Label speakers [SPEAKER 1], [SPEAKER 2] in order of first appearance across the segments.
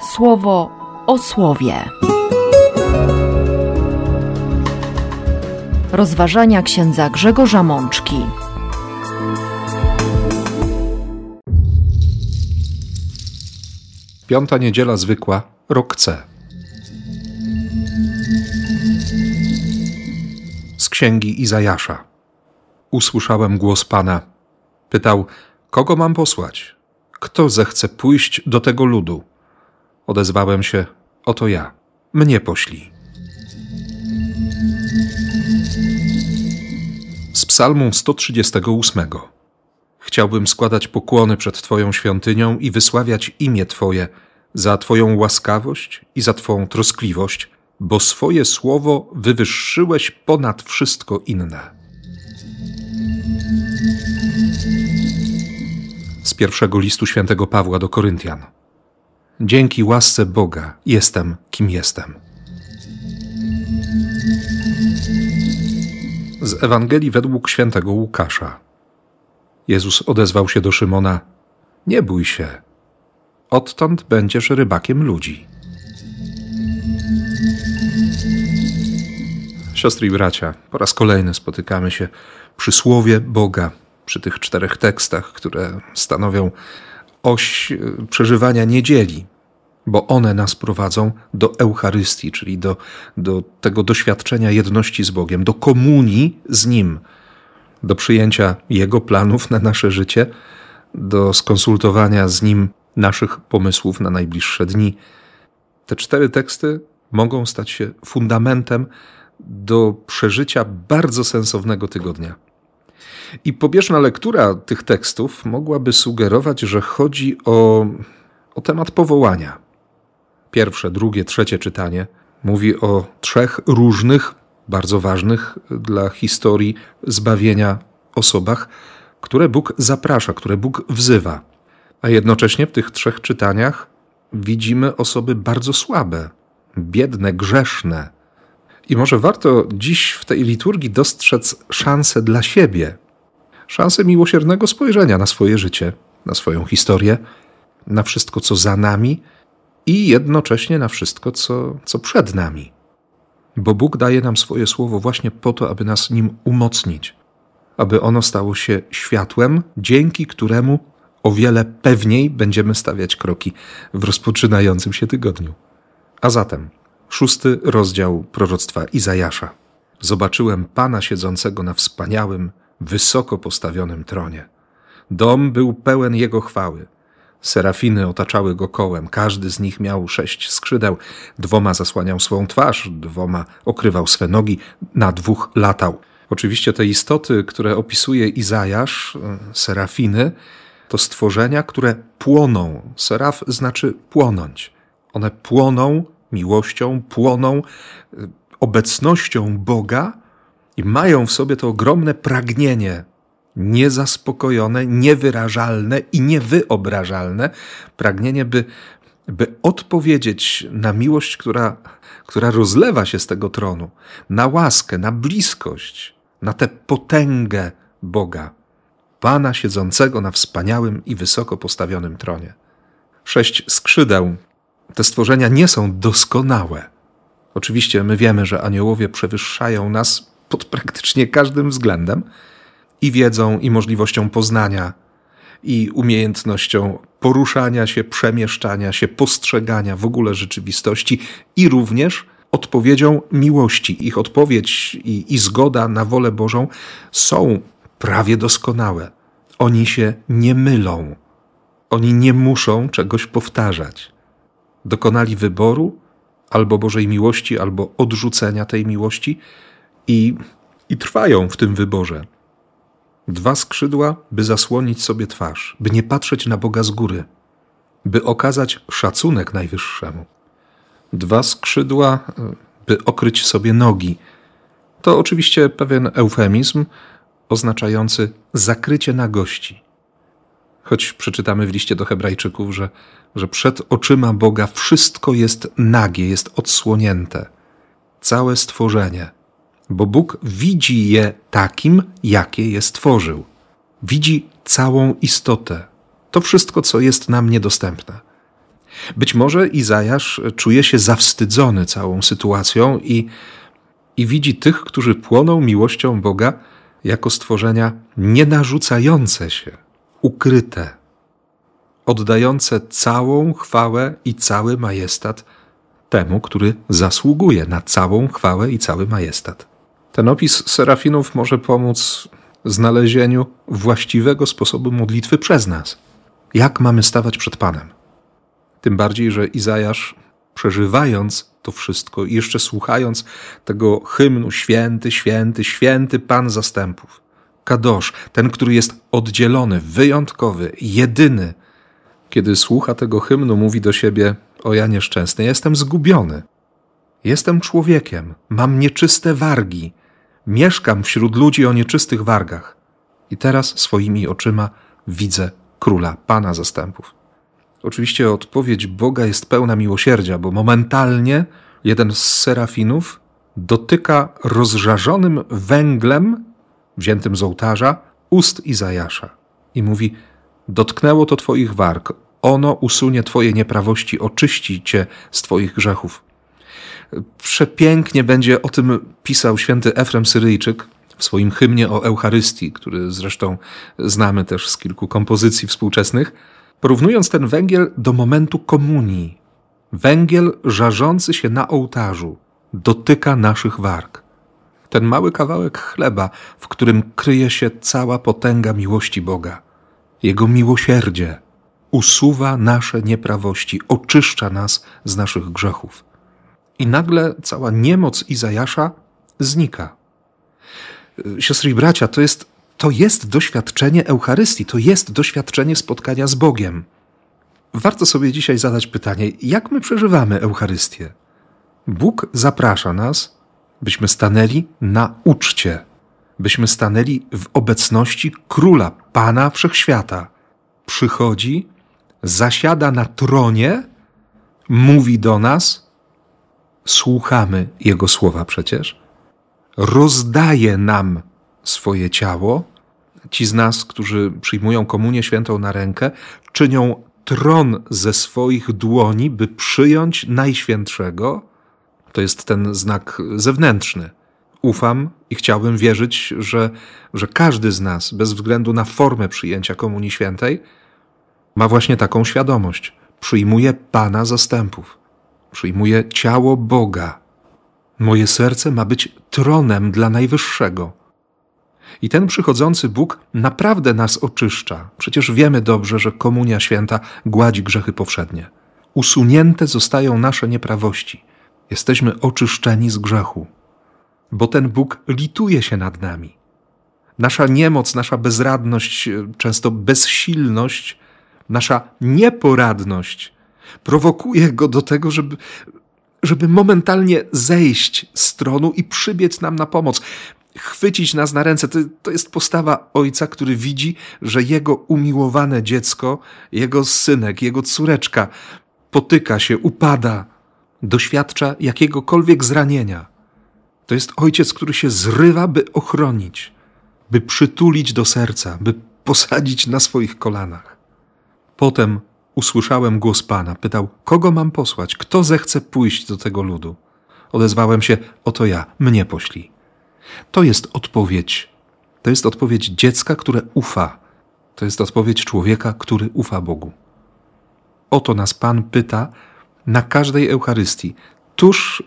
[SPEAKER 1] słowo o słowie. Rozważania księdza Grzegorza Mączki.
[SPEAKER 2] Piąta niedziela zwykła, rok C. Z księgi Izajasza. Usłyszałem głos Pana. Pytał, kogo mam posłać? Kto zechce pójść do tego ludu? Odezwałem się, oto ja, mnie poślij. Z psalmu 138. Chciałbym składać pokłony przed Twoją świątynią i wysławiać imię Twoje za Twoją łaskawość i za Twą troskliwość, bo swoje słowo wywyższyłeś ponad wszystko inne. Z pierwszego listu świętego Pawła do Koryntian. Dzięki łasce Boga jestem, kim jestem. Z Ewangelii według świętego Łukasza. Jezus odezwał się do Szymona: Nie bój się, odtąd będziesz rybakiem ludzi. Siostry i bracia, po raz kolejny spotykamy się przy słowie Boga, przy tych czterech tekstach, które stanowią oś e, przeżywania niedzieli, bo one nas prowadzą do Eucharystii, czyli do, do tego doświadczenia jedności z Bogiem, do komunii z Nim, do przyjęcia Jego planów na nasze życie, do skonsultowania z Nim naszych pomysłów na najbliższe dni. Te cztery teksty mogą stać się fundamentem do przeżycia bardzo sensownego tygodnia. I pobieżna lektura tych tekstów mogłaby sugerować, że chodzi o, o temat powołania. Pierwsze, drugie, trzecie czytanie mówi o trzech różnych, bardzo ważnych dla historii zbawienia osobach, które Bóg zaprasza, które Bóg wzywa. A jednocześnie w tych trzech czytaniach widzimy osoby bardzo słabe, biedne, grzeszne. I może warto dziś w tej liturgii dostrzec szansę dla siebie, szansę miłosiernego spojrzenia na swoje życie, na swoją historię, na wszystko, co za nami i jednocześnie na wszystko, co, co przed nami. Bo Bóg daje nam swoje słowo właśnie po to, aby nas nim umocnić, aby ono stało się światłem, dzięki któremu o wiele pewniej będziemy stawiać kroki w rozpoczynającym się tygodniu. A zatem, szósty rozdział proroctwa Izajasza. Zobaczyłem Pana siedzącego na wspaniałym, wysoko postawionym tronie. Dom był pełen jego chwały. Serafiny otaczały go kołem, każdy z nich miał sześć skrzydeł, dwoma zasłaniał swą twarz, dwoma okrywał swe nogi, na dwóch latał. Oczywiście te istoty, które opisuje Izajasz, e, serafiny, to stworzenia, które płoną. Seraf znaczy płonąć. One płoną miłością, płoną e, obecnością Boga i mają w sobie to ogromne pragnienie, niezaspokojone, niewyrażalne i niewyobrażalne pragnienie, by, by odpowiedzieć na miłość, która, która rozlewa się z tego tronu, na łaskę, na bliskość, na tę potęgę Boga, Pana siedzącego na wspaniałym i wysoko postawionym tronie. Sześć skrzydeł. Te stworzenia nie są doskonałe. Oczywiście my wiemy, że aniołowie przewyższają nas pod praktycznie każdym względem i wiedzą, i możliwością poznania, i umiejętnością poruszania się, przemieszczania się, postrzegania w ogóle rzeczywistości, i również odpowiedzią miłości. Ich odpowiedź i, i zgoda na wolę Bożą są prawie doskonałe. Oni się nie mylą. Oni nie muszą czegoś powtarzać. Dokonali wyboru albo Bożej miłości, albo odrzucenia tej miłości i, i trwają w tym wyborze. Dwa skrzydła, by zasłonić sobie twarz, by nie patrzeć na Boga z góry, by okazać szacunek Najwyższemu. Dwa skrzydła, by okryć sobie nogi. To oczywiście pewien eufemizm oznaczający zakrycie nagości. Choć przeczytamy w liście do Hebrajczyków, że, że przed oczyma Boga wszystko jest nagie, jest odsłonięte, całe stworzenie bo Bóg widzi je takim, jakie je stworzył. Widzi całą istotę, to wszystko, co jest nam niedostępne. Być może Izajasz czuje się zawstydzony całą sytuacją i, i widzi tych, którzy płoną miłością Boga, jako stworzenia nienarzucające się, ukryte, oddające całą chwałę i cały majestat temu, który zasługuje na całą chwałę i cały majestat. Ten opis serafinów może pomóc znalezieniu właściwego sposobu modlitwy przez nas. Jak mamy stawać przed Panem? Tym bardziej, że Izajasz, przeżywając to wszystko i jeszcze słuchając tego hymnu Święty, Święty, Święty Pan Zastępów, Kadosz, ten, który jest oddzielony, wyjątkowy, jedyny, kiedy słucha tego hymnu, mówi do siebie: O ja nieszczęsny, jestem zgubiony. Jestem człowiekiem, mam nieczyste wargi, mieszkam wśród ludzi o nieczystych wargach. I teraz swoimi oczyma widzę króla, pana zastępów. Oczywiście odpowiedź Boga jest pełna miłosierdzia, bo momentalnie jeden z serafinów dotyka rozżarzonym węglem, wziętym z ołtarza, ust Izajasza i mówi: Dotknęło to Twoich warg, ono usunie Twoje nieprawości, oczyści Cię z Twoich grzechów. Przepięknie będzie o tym pisał święty Efrem Syryjczyk w swoim hymnie o Eucharystii, który zresztą znamy też z kilku kompozycji współczesnych, porównując ten węgiel do momentu komunii. Węgiel żarzący się na ołtarzu dotyka naszych warg. Ten mały kawałek chleba, w którym kryje się cała potęga miłości Boga. Jego miłosierdzie usuwa nasze nieprawości, oczyszcza nas z naszych grzechów nagle cała niemoc Izajasza znika. Siostry i bracia, to jest, to jest doświadczenie Eucharystii, to jest doświadczenie spotkania z Bogiem. Warto sobie dzisiaj zadać pytanie, jak my przeżywamy Eucharystię? Bóg zaprasza nas, byśmy stanęli na uczcie, byśmy stanęli w obecności Króla, Pana Wszechświata. Przychodzi, zasiada na tronie, mówi do nas, słuchamy Jego słowa przecież, rozdaje nam swoje ciało. Ci z nas, którzy przyjmują komunię świętą na rękę, czynią tron ze swoich dłoni, by przyjąć Najświętszego. To jest ten znak zewnętrzny. Ufam i chciałbym wierzyć, że, że każdy z nas, bez względu na formę przyjęcia Komunii Świętej, ma właśnie taką świadomość. Przyjmuje Pana zastępów przyjmuję ciało Boga. Moje serce ma być tronem dla Najwyższego. I ten przychodzący Bóg naprawdę nas oczyszcza. Przecież wiemy dobrze, że Komunia Święta gładzi grzechy powszednie. Usunięte zostają nasze nieprawości. Jesteśmy oczyszczeni z grzechu, bo ten Bóg lituje się nad nami. Nasza niemoc, nasza bezradność, często bezsilność, nasza nieporadność prowokuje go do tego, żeby, żeby momentalnie zejść z tronu i przybiec nam na pomoc, chwycić nas na ręce. To, to jest postawa ojca, który widzi, że jego umiłowane dziecko, jego synek, jego córeczka potyka się, upada, doświadcza jakiegokolwiek zranienia. To jest ojciec, który się zrywa, by ochronić, by przytulić do serca, by posadzić na swoich kolanach. Potem usłyszałem głos Pana. Pytał, kogo mam posłać? Kto zechce pójść do tego ludu? Odezwałem się, oto ja, mnie poślij. To jest odpowiedź. To jest odpowiedź dziecka, które ufa. To jest odpowiedź człowieka, który ufa Bogu. Oto nas Pan pyta na każdej Eucharystii, tuż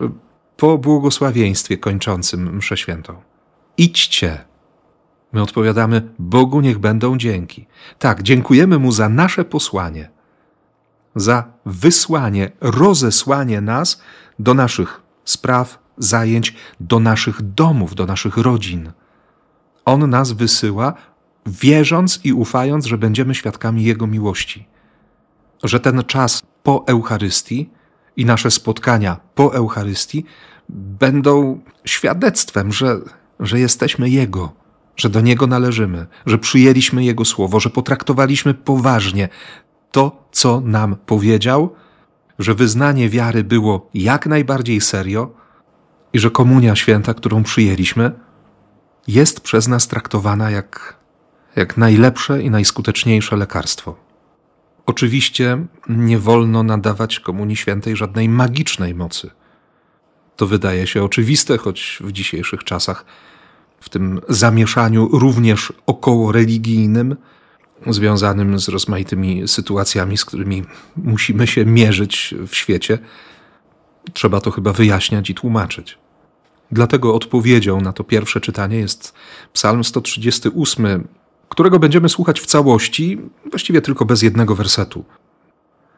[SPEAKER 2] po błogosławieństwie kończącym mszę świętą. Idźcie. My odpowiadamy, Bogu niech będą dzięki. Tak, dziękujemy Mu za nasze posłanie za wysłanie, rozesłanie nas do naszych spraw, zajęć, do naszych domów, do naszych rodzin. On nas wysyła, wierząc i ufając, że będziemy świadkami Jego miłości. Że ten czas po Eucharystii i nasze spotkania po Eucharystii będą świadectwem, że, że jesteśmy Jego, że do Niego należymy, że przyjęliśmy Jego słowo, że potraktowaliśmy poważnie to, co nam powiedział, że wyznanie wiary było jak najbardziej serio i że komunia święta, którą przyjęliśmy, jest przez nas traktowana jak, jak najlepsze i najskuteczniejsze lekarstwo. Oczywiście nie wolno nadawać Komunii Świętej żadnej magicznej mocy. To wydaje się oczywiste, choć w dzisiejszych czasach, w tym zamieszaniu również około religijnym, związanym z rozmaitymi sytuacjami, z którymi musimy się mierzyć w świecie, trzeba to chyba wyjaśniać i tłumaczyć. Dlatego odpowiedzią na to pierwsze czytanie jest Psalm 138, którego będziemy słuchać w całości, właściwie tylko bez jednego wersetu.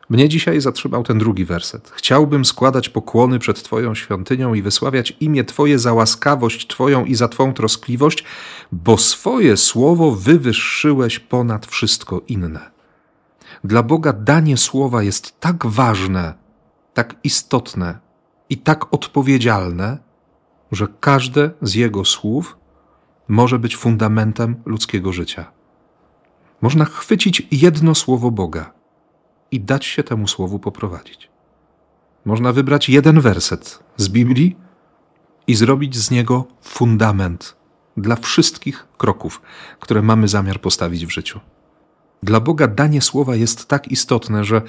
[SPEAKER 2] Mnie dzisiaj zatrzymał ten drugi werset. Chciałbym składać pokłony przed Twoją świątynią i wysławiać imię Twoje za łaskawość Twoją i za Twą troskliwość, bo swoje słowo wywyższyłeś ponad wszystko inne. Dla Boga danie słowa jest tak ważne, tak istotne i tak odpowiedzialne, że każde z Jego słów może być fundamentem ludzkiego życia. Można chwycić jedno słowo Boga i dać się temu słowu poprowadzić. Można wybrać jeden werset z Biblii i zrobić z niego fundament dla wszystkich kroków, które mamy zamiar postawić w życiu. Dla Boga danie słowa jest tak istotne, że,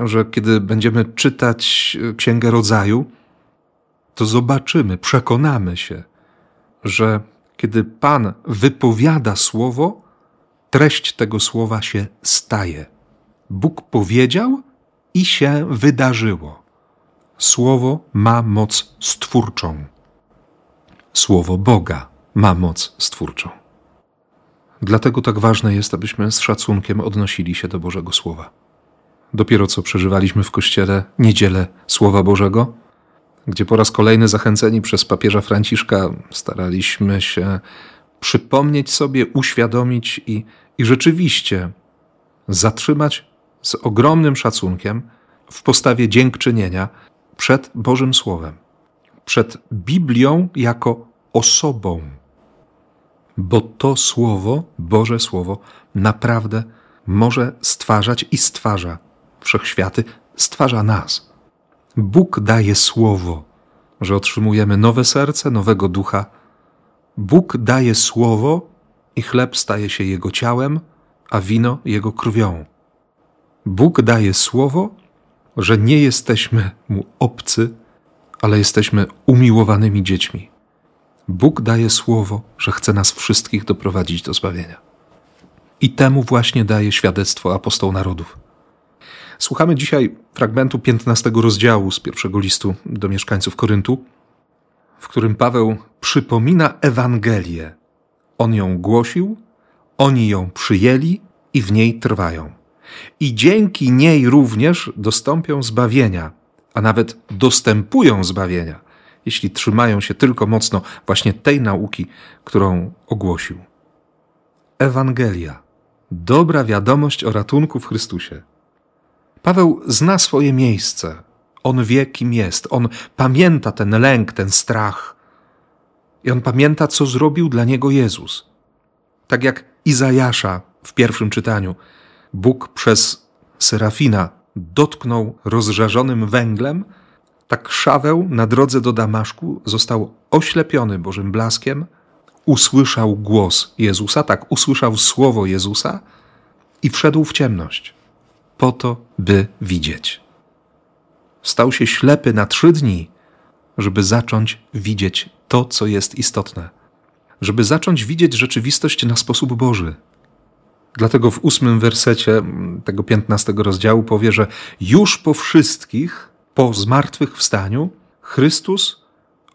[SPEAKER 2] że kiedy będziemy czytać Księgę Rodzaju, to zobaczymy, przekonamy się, że kiedy Pan wypowiada słowo, treść tego słowa się staje. Bóg powiedział i się wydarzyło. Słowo ma moc stwórczą. Słowo Boga ma moc stwórczą. Dlatego tak ważne jest, abyśmy z szacunkiem odnosili się do Bożego Słowa. Dopiero co przeżywaliśmy w kościele niedzielę Słowa Bożego, gdzie po raz kolejny zachęceni przez papieża Franciszka staraliśmy się przypomnieć sobie, uświadomić i, i rzeczywiście zatrzymać z ogromnym szacunkiem w postawie dziękczynienia przed Bożym Słowem, przed Biblią jako osobą. Bo to Słowo, Boże Słowo, naprawdę może stwarzać i stwarza wszechświaty, stwarza nas. Bóg daje Słowo, że otrzymujemy nowe serce, nowego ducha. Bóg daje Słowo i chleb staje się Jego ciałem, a wino Jego krwią. Bóg daje słowo, że nie jesteśmy mu obcy, ale jesteśmy umiłowanymi dziećmi. Bóg daje słowo, że chce nas wszystkich doprowadzić do zbawienia. I temu właśnie daje świadectwo apostoł narodów. Słuchamy dzisiaj fragmentu 15 rozdziału z pierwszego listu do mieszkańców Koryntu, w którym Paweł przypomina Ewangelię. On ją głosił, oni ją przyjęli i w niej trwają i dzięki niej również dostąpią zbawienia, a nawet dostępują zbawienia, jeśli trzymają się tylko mocno właśnie tej nauki, którą ogłosił. Ewangelia, dobra wiadomość o ratunku w Chrystusie. Paweł zna swoje miejsce. On wie, kim jest. On pamięta ten lęk, ten strach. I on pamięta, co zrobił dla niego Jezus. Tak jak Izajasza w pierwszym czytaniu Bóg przez Serafina dotknął rozżarzonym węglem, tak Szaweł na drodze do Damaszku został oślepiony Bożym blaskiem, usłyszał głos Jezusa, tak usłyszał słowo Jezusa i wszedł w ciemność, po to, by widzieć. Stał się ślepy na trzy dni, żeby zacząć widzieć to, co jest istotne, żeby zacząć widzieć rzeczywistość na sposób Boży, Dlatego w ósmym wersecie tego piętnastego rozdziału powie, że już po wszystkich, po zmartwychwstaniu, Chrystus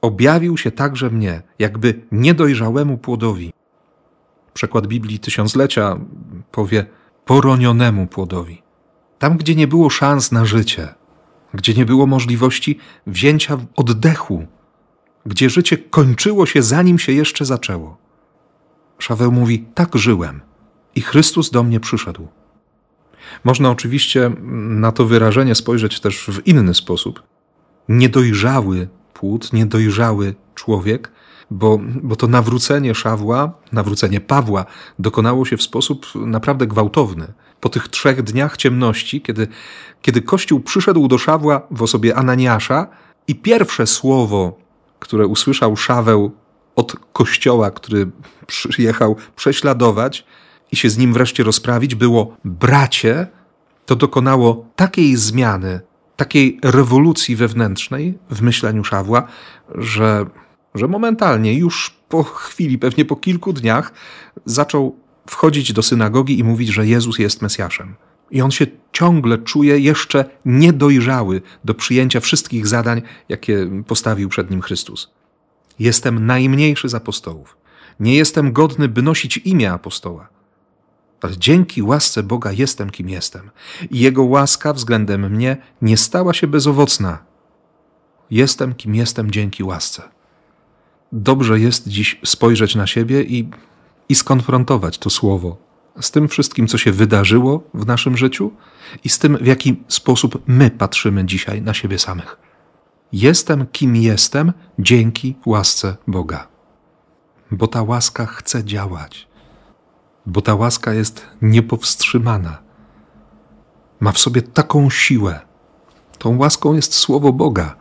[SPEAKER 2] objawił się także mnie, jakby niedojrzałemu płodowi. Przekład Biblii Tysiąclecia powie poronionemu płodowi. Tam, gdzie nie było szans na życie, gdzie nie było możliwości wzięcia oddechu, gdzie życie kończyło się zanim się jeszcze zaczęło. Szaweł mówi: Tak żyłem i Chrystus do mnie przyszedł. Można oczywiście na to wyrażenie spojrzeć też w inny sposób. Niedojrzały płód, niedojrzały człowiek, bo, bo to nawrócenie Szawła, nawrócenie Pawła dokonało się w sposób naprawdę gwałtowny. Po tych trzech dniach ciemności, kiedy, kiedy Kościół przyszedł do Szawła w osobie Ananiasza i pierwsze słowo, które usłyszał Szaweł od Kościoła, który przyjechał prześladować, i się z nim wreszcie rozprawić, było bracie, to dokonało takiej zmiany, takiej rewolucji wewnętrznej w myśleniu Szawła, że, że momentalnie, już po chwili, pewnie po kilku dniach, zaczął wchodzić do synagogi i mówić, że Jezus jest Mesjaszem. I on się ciągle czuje jeszcze niedojrzały do przyjęcia wszystkich zadań, jakie postawił przed nim Chrystus. Jestem najmniejszy z apostołów. Nie jestem godny, by nosić imię apostoła. Dzięki łasce Boga jestem, kim jestem. I Jego łaska względem mnie nie stała się bezowocna. Jestem, kim jestem dzięki łasce. Dobrze jest dziś spojrzeć na siebie i, i skonfrontować to słowo z tym wszystkim, co się wydarzyło w naszym życiu i z tym, w jaki sposób my patrzymy dzisiaj na siebie samych. Jestem, kim jestem dzięki łasce Boga. Bo ta łaska chce działać, bo ta łaska jest niepowstrzymana. Ma w sobie taką siłę. Tą łaską jest Słowo Boga,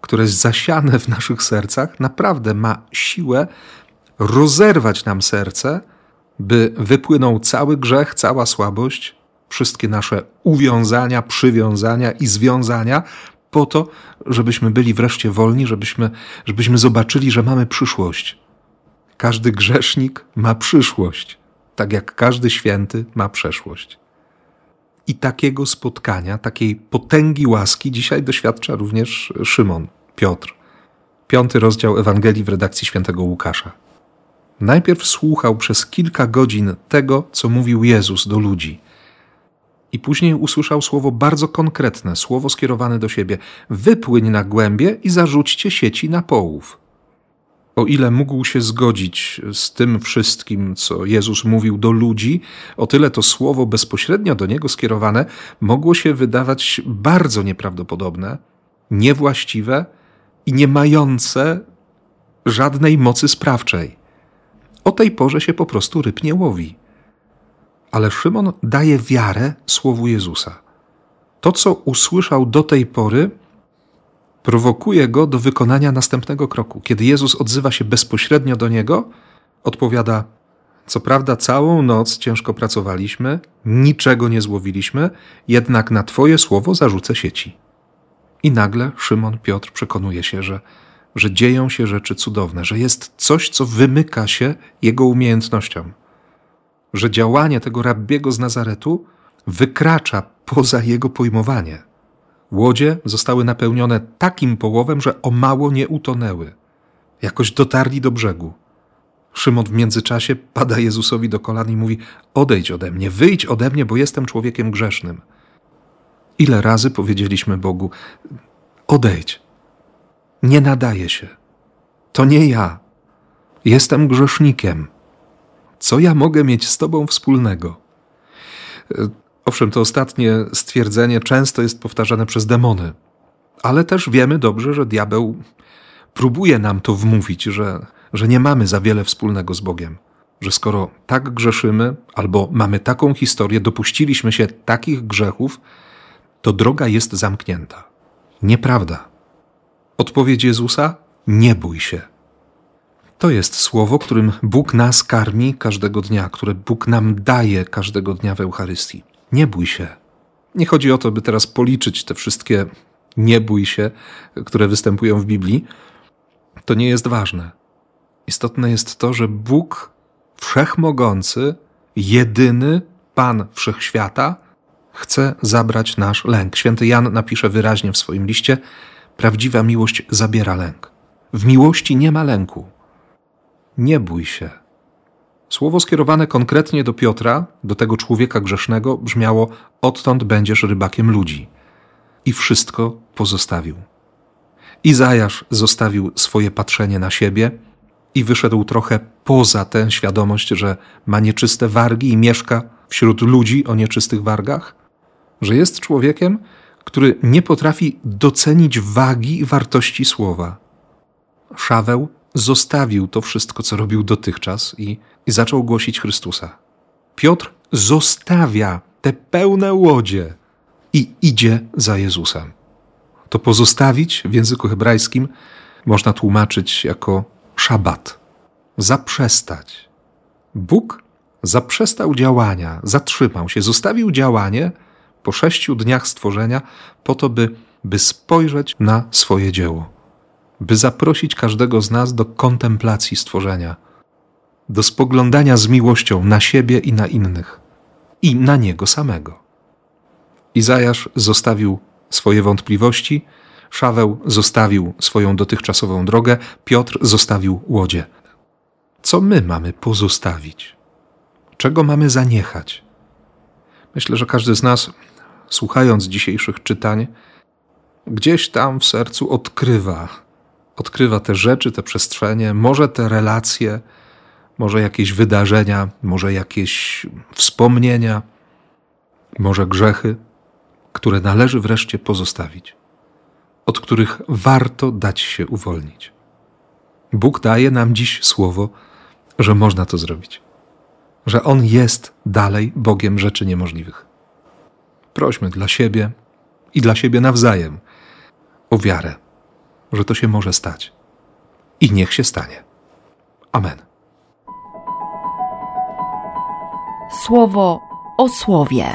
[SPEAKER 2] które jest zasiane w naszych sercach, naprawdę ma siłę rozerwać nam serce by wypłynął cały grzech, cała słabość, wszystkie nasze uwiązania, przywiązania i związania, po to, żebyśmy byli wreszcie wolni, żebyśmy, żebyśmy zobaczyli, że mamy przyszłość. Każdy grzesznik ma przyszłość, tak jak każdy święty ma przeszłość. I takiego spotkania, takiej potęgi łaski dzisiaj doświadcza również Szymon, Piotr. Piąty rozdział Ewangelii w redakcji świętego Łukasza. Najpierw słuchał przez kilka godzin tego, co mówił Jezus do ludzi. I później usłyszał słowo bardzo konkretne, słowo skierowane do siebie: Wypłyń na głębie i zarzućcie sieci na połów. O ile mógł się zgodzić z tym wszystkim, co Jezus mówił do ludzi, o tyle to słowo bezpośrednio do niego skierowane mogło się wydawać bardzo nieprawdopodobne, niewłaściwe i nie mające żadnej mocy sprawczej. O tej porze się po prostu ryb nie łowi. Ale Szymon daje wiarę słowu Jezusa. To, co usłyszał do tej pory, prowokuje go do wykonania następnego kroku. Kiedy Jezus odzywa się bezpośrednio do niego, odpowiada: Co prawda, całą noc ciężko pracowaliśmy, niczego nie złowiliśmy, jednak na Twoje słowo zarzucę sieci. I nagle Szymon Piotr przekonuje się, że że dzieją się rzeczy cudowne, że jest coś, co wymyka się jego umiejętnościom, że działanie tego rabbiego z Nazaretu wykracza poza jego pojmowanie. Łodzie zostały napełnione takim połowem, że o mało nie utonęły. Jakoś dotarli do brzegu. Szymon w międzyczasie pada Jezusowi do kolan i mówi: Odejdź ode mnie, wyjdź ode mnie, bo jestem człowiekiem grzesznym. Ile razy powiedzieliśmy Bogu: Odejdź, nie nadaje się. To nie ja. Jestem grzesznikiem. Co ja mogę mieć z Tobą wspólnego? Owszem, to ostatnie stwierdzenie często jest powtarzane przez demony, ale też wiemy dobrze, że diabeł próbuje nam to wmówić, że, że nie mamy za wiele wspólnego z Bogiem. Że skoro tak grzeszymy, albo mamy taką historię, dopuściliśmy się takich grzechów, to droga jest zamknięta. Nieprawda. Odpowiedź Jezusa: Nie bój się. To jest słowo, którym Bóg nas karmi każdego dnia, które Bóg nam daje każdego dnia w Eucharystii. Nie bój się. Nie chodzi o to, by teraz policzyć te wszystkie nie bój się, które występują w Biblii. To nie jest ważne. Istotne jest to, że Bóg wszechmogący, jedyny Pan wszechświata, chce zabrać nasz lęk. Święty Jan napisze wyraźnie w swoim liście: Prawdziwa miłość zabiera lęk. W miłości nie ma lęku. Nie bój się. Słowo skierowane konkretnie do Piotra, do tego człowieka grzesznego, brzmiało: Odtąd będziesz rybakiem ludzi. I wszystko pozostawił. Izajasz zostawił swoje patrzenie na siebie i wyszedł trochę poza tę świadomość, że ma nieczyste wargi i mieszka wśród ludzi o nieczystych wargach, że jest człowiekiem, który nie potrafi docenić wagi i wartości słowa. Szaweł zostawił to wszystko, co robił dotychczas i, i zaczął głosić Chrystusa. Piotr zostawia te pełne łodzie i idzie za Jezusem. To pozostawić w języku hebrajskim można tłumaczyć jako szabat, zaprzestać. Bóg zaprzestał działania, zatrzymał się, zostawił działanie, po sześciu dniach stworzenia, po to, by, by spojrzeć na swoje dzieło, by zaprosić każdego z nas do kontemplacji stworzenia, do spoglądania z miłością na siebie i na innych, i na niego samego. Izajasz zostawił swoje wątpliwości, Szaweł zostawił swoją dotychczasową drogę, Piotr zostawił łodzie. Co my mamy pozostawić? Czego mamy zaniechać? Myślę, że każdy z nas, słuchając dzisiejszych czytań, gdzieś tam w sercu odkrywa, odkrywa te rzeczy, te przestrzenie, może te relacje, może jakieś wydarzenia, może jakieś wspomnienia, może grzechy, które należy wreszcie pozostawić, od których warto dać się uwolnić. Bóg daje nam dziś słowo, że można to zrobić, że On jest dalej Bogiem rzeczy niemożliwych. Prośmy dla siebie i dla siebie nawzajem o wiarę, że to się może stać. I niech się stanie. Amen.
[SPEAKER 1] Słowo o słowie.